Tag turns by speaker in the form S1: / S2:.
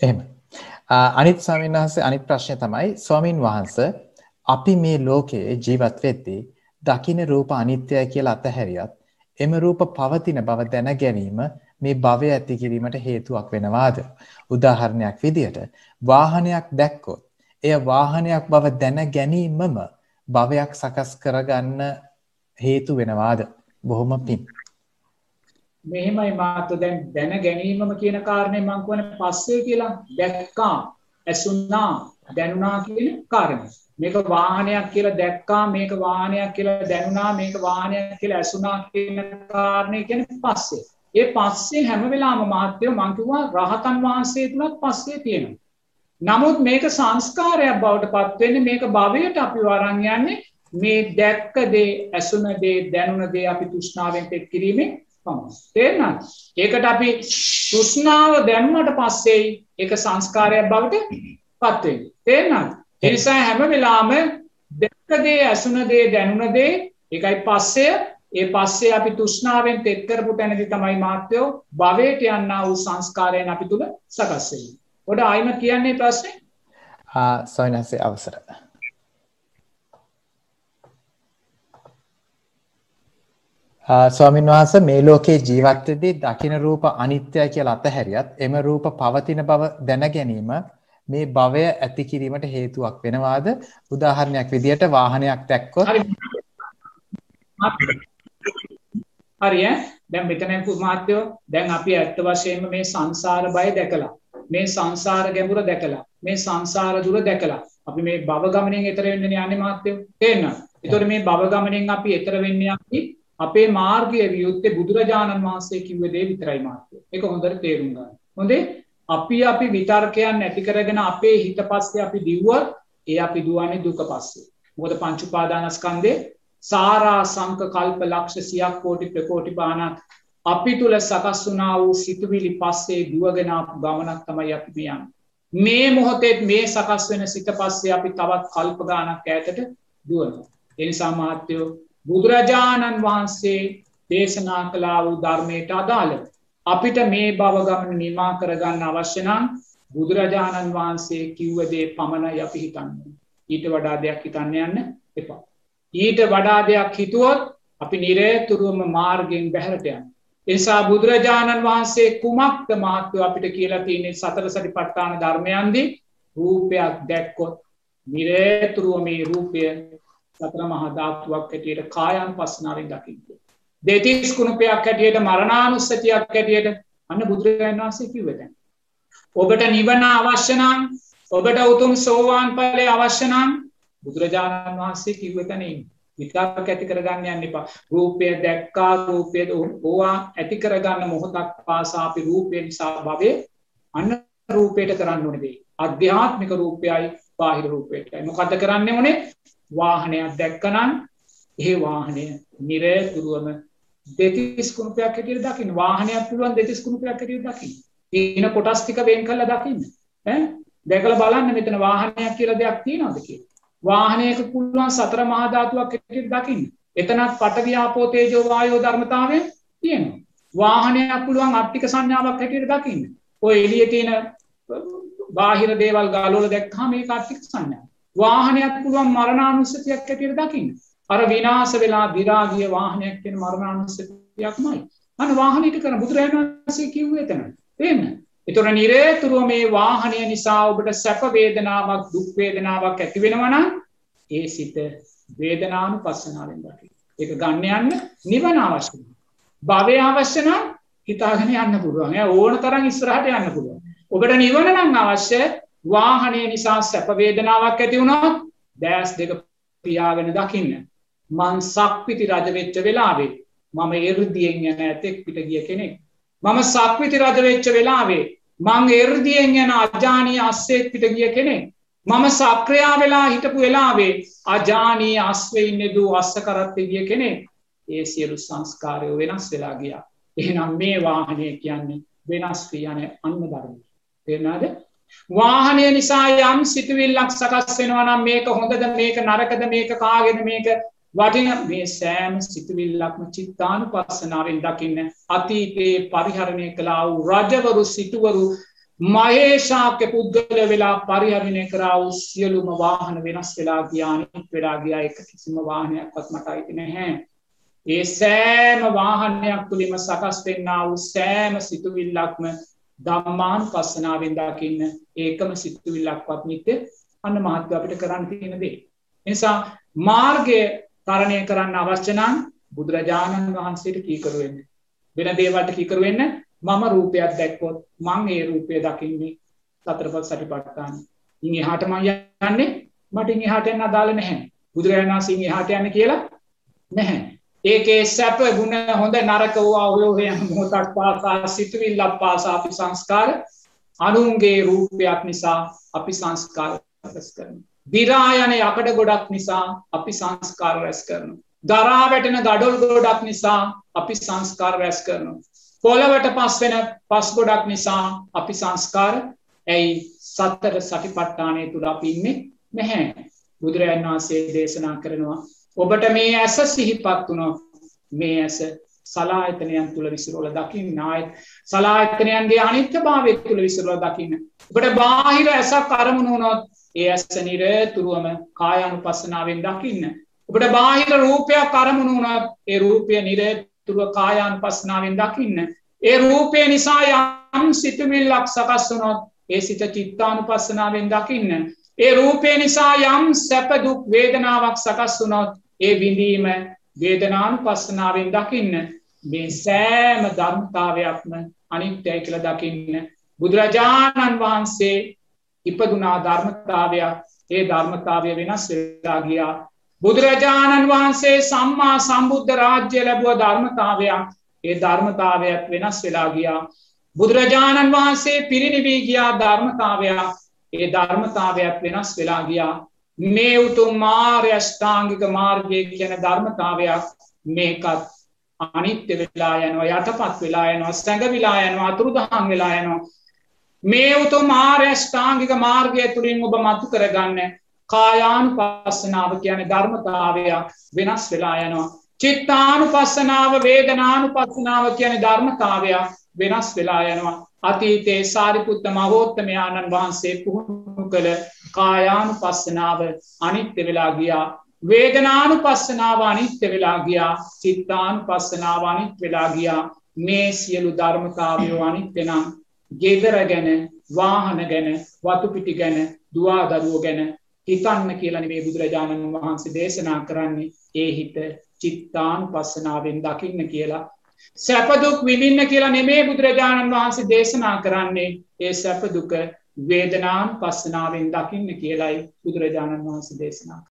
S1: එහෙම. අනිත් ස්වාමීන් වහන්සේ අනිත් ප්‍රශ්නය තමයි ස්වාමින් වහන්සේ අපි මේ ලෝකයේ ජීවත් වෙද්දී දකින්න රූප අනිත්‍යයි කියලා අතහැරියත් එම රූප පවතින බව දැන ගැනීම මේ භවය ඇති කිරීමට හේතුවක් වෙනවාද? උදාහරණයක් විදියට වාහනයක් දැක්කොත් එය වාහනයක් බව දැන ගැනීමම භවයක් සකස් කරගන්න හේතු වෙනවාද? බොහොම පිං.
S2: මෙහෙමයි මාත් දැන් දැන ගැනීමම කියන කාරණේ මම කියන්නේ පස්සේ කියලා දැක්කා ඇසුණා දැනුණා කියන කාරණේ. මේක වාහනයක් කියලා දැක්කා මේක වාහනයක් කියලා දැනුණා මේක වාහනයක් කියලා ඇසුණා කියන කාරණේ කියන්නේ පස්සේ. ඒ පස්සේ හැම වෙලාවම මහත්යෝ මං කිව්වා රහතන් වහන්සේ තුලත් පස්සේ තියෙනවා. නමුත් මේක සංස්කාරයක් බවට පත් වෙන්නේ මේක භවයට අපි වරන් යන්නේ මේ දැක්ක දේ ඇසුන දේ දැනුණ දේ අපි තෘෂ්ණාවෙන් පෙත් කිරීමෙන් පමණයි. තේරෙනවද? ඒකට අපි තෘෂ්ණාව දැම්මට පස්සේ ඒක සංස්කාරයක් බවට පත් වෙන්නේ. තේරෙනවද? ඒ නිසා හැම වෙලාවම දැක්ක දේ ඇසුන දේ දැනුණ දේ ඒකයි පස්සය ඒ පස්සේ අපි තෘෂ්ණාවෙන් තෙත් කරපු තැනදී තමයි මාත්‍යෝ භවයට යන්නා වූ සංස්කාරයන් අපි තුල සකස් වෙන්නේ. ඔඩ ආයිම කියන්නේ ප්‍රශ්නේ?
S1: ආ සොයනසේ අවසර. ස්වාමීන් වහන්සේ මේ ලෝකේ ජීවත් වෙද්දී දකින්න රූප අනිත්‍යයි කියලා අතහැරියත් එම රූප පවතින බව දැන ගැනීම මේ භවය ඇති කිරීමට හේතුවක් වෙනවාද? උදාහරණයක් විදියට වාහනයක් දැක්කොත්
S2: හරි ඈ දැන් මෙතන මාත්‍යෝ දැන් අපි ඇත්ත වශයෙන්ම මේ සංසාර බය දැකලා මේ සංසාර ගැඹුර දැකලා මේ සංසාර දුර දැකලා අපි මේ භව ගමනෙන් එතර වෙන්න යන්නේ මාත්‍යෝ තේරෙනවද? ඒතකොට මේ භව ගමනෙන් අපි එතර වෙන්න යන්නේ අපේ මාර්ගය වියුත්තේ බුදුරජාණන් වහන්සේ කිව්ව දේ විතරයි මාත්‍යෝ. ඒක හොඳට තේරුම් ගන්න. හොඳේ අපි අපි විතර්කයන් නැති කරගෙන අපේ හිත පස්සේ අපි දිව්වොත් ඒ අපි දුවන්නේ දුක පස්සේ. මොකද පංච උපාදානස්කන්ධේ සාරා සංක කල්ප ලක්ෂ සියක් කෝටි ප්‍රකෝටි පානක් අපි තුල සකස් වුණා වූ සිතුවිලි පස්සේ දුවගෙන ආපු ගමනක් තමයි අපි මේ යන්නේ. මේ මොහොතේ මේ සකස් වෙන සිත පස්සේ අපි තවත් කල්ප ගානක් ඈතට දුවනවා. ඒ නිසා මහත්වෝ බුදුරජාණන් වහන්සේ දේශනා කළා වූ ධර්මයට අදාළව අපිට මේ බව ගමන නිමා කරගන්න අවශ්‍ය නම් බුදුරජාණන් වහන්සේ කිව්ව දේ පමණයි අපි හිතන්නේ. ඊට වඩා දෙයක් හිතන්න යන්න එපා. ඊට වඩා දෙයක් හිතුවොත් අපි නිරේතුරුවම මාර්ගයෙන් බැහැරට යන්න. එසා බුදුරජාණන් වහන්සේ කුමක්ද මාත්‍යව අපිට කියලා තියන්නේ සතර සටිපට්ඨාන ධර්මයන්දී රූපයක් දැක්කොත් නිරේතුරුව මේ රූපය සතර මහා ධාතුවක් හැටියට කායන් පස්සනාවෙන් දකින්න. දෙතිස් කුණුපයක් හැටියට මරණානුස්සතියක් හැටියට අන්න බුදුරජාණන් වහන්සේ කිව්ව දැන්. ඔබට නිවන අවශ්‍ය නම් ඔබට උතුම් සෝවාන් ඵලය අවශ්‍ය නම් බුදුරජාණන් වහන්සේ කිව්ව තැන ඉන්න. විතර්ක ඇති කරගන්න යන්න එපා. රූපය දැක්කා රූපය ඕවා ඇති කරගන්න මොහොතක් පාසා අපි රූපය නිසා භවයේ අන්න රූපයට කරන්න ඕනේ දේ. අධ්‍යාත්මික රූපයයි බාහිර රූපයටයි. මොකද්ද කරන්න ඕනේ? වාහනයක් දැක්කනම් ඒ වාහනය නිරතුරුවම දෙතිස් කුණුපයක් හැටියට දකින්න වාහනයක් පුළුවන් දෙතිස් කුණුපයක් හැටියට දකින්න. තියෙන කොටස් ටික වෙන් කරලා දකින්න. ඈ දැකලා බලන්න මෙතන වාහනයක් කියලා දෙයක් තියෙනවද කියලා. වාහනයක පුළුවන් සතර මහා ධාතුවක් හැටියට දකින්න. එතනත් පඨවි ආපෝ තේජෝ වායෝ ධර්මතාවය තියෙනවා. වාහනයක් පුළුවන් අට්ටික සංඥාවක් හැටියට දකින්න. ඔය එළියේ තියෙන බාහිර දේවල් ගාලවල දැක්කම මේක අට්ටික සංඥා. වාහනයක් පුළුවන් මරණානුස්සතියක් හැටියට දකින්න. අර විනාශ වෙලා විරාගිය වාහනයක් කියන මරණානුස්සතියක්මයි. අන්න වාහනයට කරන බුදුරජාණන් වහන්සේ කිව්වේ එතන. තේන්න. ඒතොර නිරේතුරුව මේ වාහනය නිසා ඔබට සැප වේදනාවක් දුක් වේදනාවක් ඇති වෙනවා නම් ඒ සිත වේදනානුපස්සනාවෙන් දකින්න. ඒක ගන්න යන්න නිවන අවශ්‍යයි. භවය අවශ්‍ය නම් හිතාගෙන යන්න පුළුවන්. ඕන තරම් ඉස්සරහට යන්න පුළුවන්. ඔබට නිවන නම් අවශ්‍ය වාහනය නිසා සැප වේදනාවක් ඇති වුණොත් දැස් දෙක පියාගෙන දකින්න. මං සක්විති රජවෙච්ච වෙලාවේ මම එරදියෙන් යන ඇතෙක් පිට ගිය කෙනෙක්. මම සක්විති රජවෙච්ච වෙලාවේ මං එරදියෙන් යන අජානී අස්සෙක් පිට ගිය කෙනෙක්. මම සක්‍රයා වෙලා හිටපු වෙලාවේ අජානී අස්වෙඉන්න දූ අස්ස කරත්තය ගිය කෙනෙක් ඒ සියලු සංස්කාරයෝ වෙනස් වෙලා ගියා. එහෙනම් මේ වාහනය කියන්නේ වෙනස් ක්‍රියන අන්න ධර්ම. තේරනාද වාහනය නිසා යම් සිතුවිල්ලක් සකස් වෙනවා නම් මේක හොඳද මේක නරකද මේක කාගෙන මේක වටින මේ සෑම සිතුවිල්ලක්ම චිත්තානු පස්සනාවෙන් දකින්න අතීතයේ පරිහරණය කලා වූ රජවරු සිටුවරු මහේෂාක්‍ය පුද්ගල වෙලා පරිහරණය කරා වූ සියලුම වාහන වෙනස් වෙලා ගියානිත් වෙලා ගියා එක කිසිම වාහනයක්වත් මට අයිති නැහැ. ඒ සෑම වාහනයක් තුළිම සකස් වෙන්නා වූ සෑම සිතුවිල්ලක්ම දම්මාන් පස්සනාවෙන් දකින්න ඒකම සිතුවිල්ලක්වත් නිත්‍ය අන්න මහත්ව අපිට කරන්න තියෙන දේ. නිසා මාර්ගය තරණය කරන්න අවශ්‍යනන් බුදුරජාණන් වහන්සේට කීකරුවෙන්න. වෙන දේවල්ට කීකරුවෙන්න මම රූපයක් දැක්කොත් මං ඒ රූපය දකින්නේ සතරපත් සටිපට්ටාන. ඉන් එහාට මං යන්නේ මට ඉන් එහාට යන්න අදාළ නැහැ. බුදුරජාණන් වහන්සේ ඉන් එහාට යන්න කියලා නැහැ. ඒකේ සැප ගුණ හොඳ නරක වූවා ඔය ඔය මොහොතක් පාසා සිතුවිල්ලක් පාසා අපි සංස්කාර අනුන්ගේ රූපයක් නිසා අපි සංස්කාර රැස් කරනවා. දිරා යන යකඩ ගොඩක් නිසා අපි සංස්කාර රැස් කරනවා. දරා වැටෙන ගඩොල් ගොඩක් නිසා අපි සංස්කාර රැස් කරනවා. පොළවට පස් වෙන පස් ගොඩක් නිසා අපි සංස්කාර ඇයි සත්තර සටිපට්ටානය තුළ අපි ඉන්නේ නැහැ. බුදුරජාන් වහන්සේ දේශනා කරනවා. ඔබට මේ ඇස සිහිපත් වුණො මේ ඇස සලාහිතනයන් තුළ විසිරෝල දකිින් නායත් සලාහිතනයන්ගේ අනිත්‍ය භාවය තුළ විසිරෝල දකින්න. ඔබට බාහිර ඇසක් අරමුණුනොත් ඒ ඇස නිරතුරුවම කායනු පස්සනාවෙන් දකින්න. ඔබට බාහිර රූපයක් අරමුණුනත් ඒ රූපය නිරත් තුරුව කායාන් පස්නාවෙන් දකින්න. ඒ රූපය නිසා යම් සිතුමිල්ලක් සකස්වනොත් ඒ සිත චිත්තානු පස්සනාවෙන් දකින්න. ඒ රූපය නිසා යම් සැපදුක් වේදනාවක් සකස් වනොත් ඒ විඳීම වේදනානු පස්සනාවෙන් දකින්න. මේ සෑම ධර්මතාවයක්ම අනිත්‍යය කළ දකින්න. බුදුරජාණන් වහන්සේ ඉපදුනා ධර්මතාවයක් ඒ ධර්මතාවය වෙනස් වෙලා ගියා බුදුරජාණන් වහන්සේ සම්මා සම්බුද්ධ රාජ්‍ය ලැබුව ධර්මතාවයක් ඒ ධර්මතාවයක් වෙනස් වෙලා ගියා. බුදුරජාණන් වහන්සේ පිරිනිවී ගියා ධර්මතාවයක් ඒ ධර්මතාවයක් වෙනස් වෙලා ගියා. මේ උතුම් මාර්යෂ්ඨාංගික මාර්ගය කියන ධර්මතාවයක් මේකත් අනිත්‍ය වෙලා යනවා යටපත් වෙලා යනවා සැඟවිලා යනවා අතුරුදහන් වෙලා යනවා. මේ උතුම් මාර්යෂ්ඨාංගික මාර්ගය තුළින් ඔබ මතු කරගන්න කායානු පස්සනාව කියන ධර්මතාවයක් වෙනස් වෙලා යනවා. චිත්තානු පස්සනාව වේදනානු පස්සනාව කියන ධර්මතාවයක් වෙනස් වෙලා යනවා. අතීතේ සාරිපුත්ත මහෝත්තමයාණන් වහන්සේ පුහුණු කළ කායානු පස්සනාව අනිත්‍ය වෙලා ගියා. වේදනානු පස්සනාව අනිත්‍ය වෙලා ගියා චිත්තානු පස්සනාව අනිත් වෙලා ගියා මේ සියලු ධර්මතාවයෝ අනිත්‍යනම් ගෙදර ගැන වාහන ගැන වතුපිටි ගැන දවා දරුවෝ ගැන හිතන්න කියලා නෙවේ බුදුරජාණන් වහන්සේ දේශනා කරන්නේ ඒ හිත චිත්තාන් පස්සනාවෙන් දකින්න කියලා. සැපදුක් විඳින්න කියලා නෙමේ බුදුරජාණන් වහන්සේ දේශනා කරන්නේ ඒ සැපදුක වේදනාන් පස්සනාවෙන් දකින්න කියලයි බුදුරජාණන් වහන්සේ දේශනා.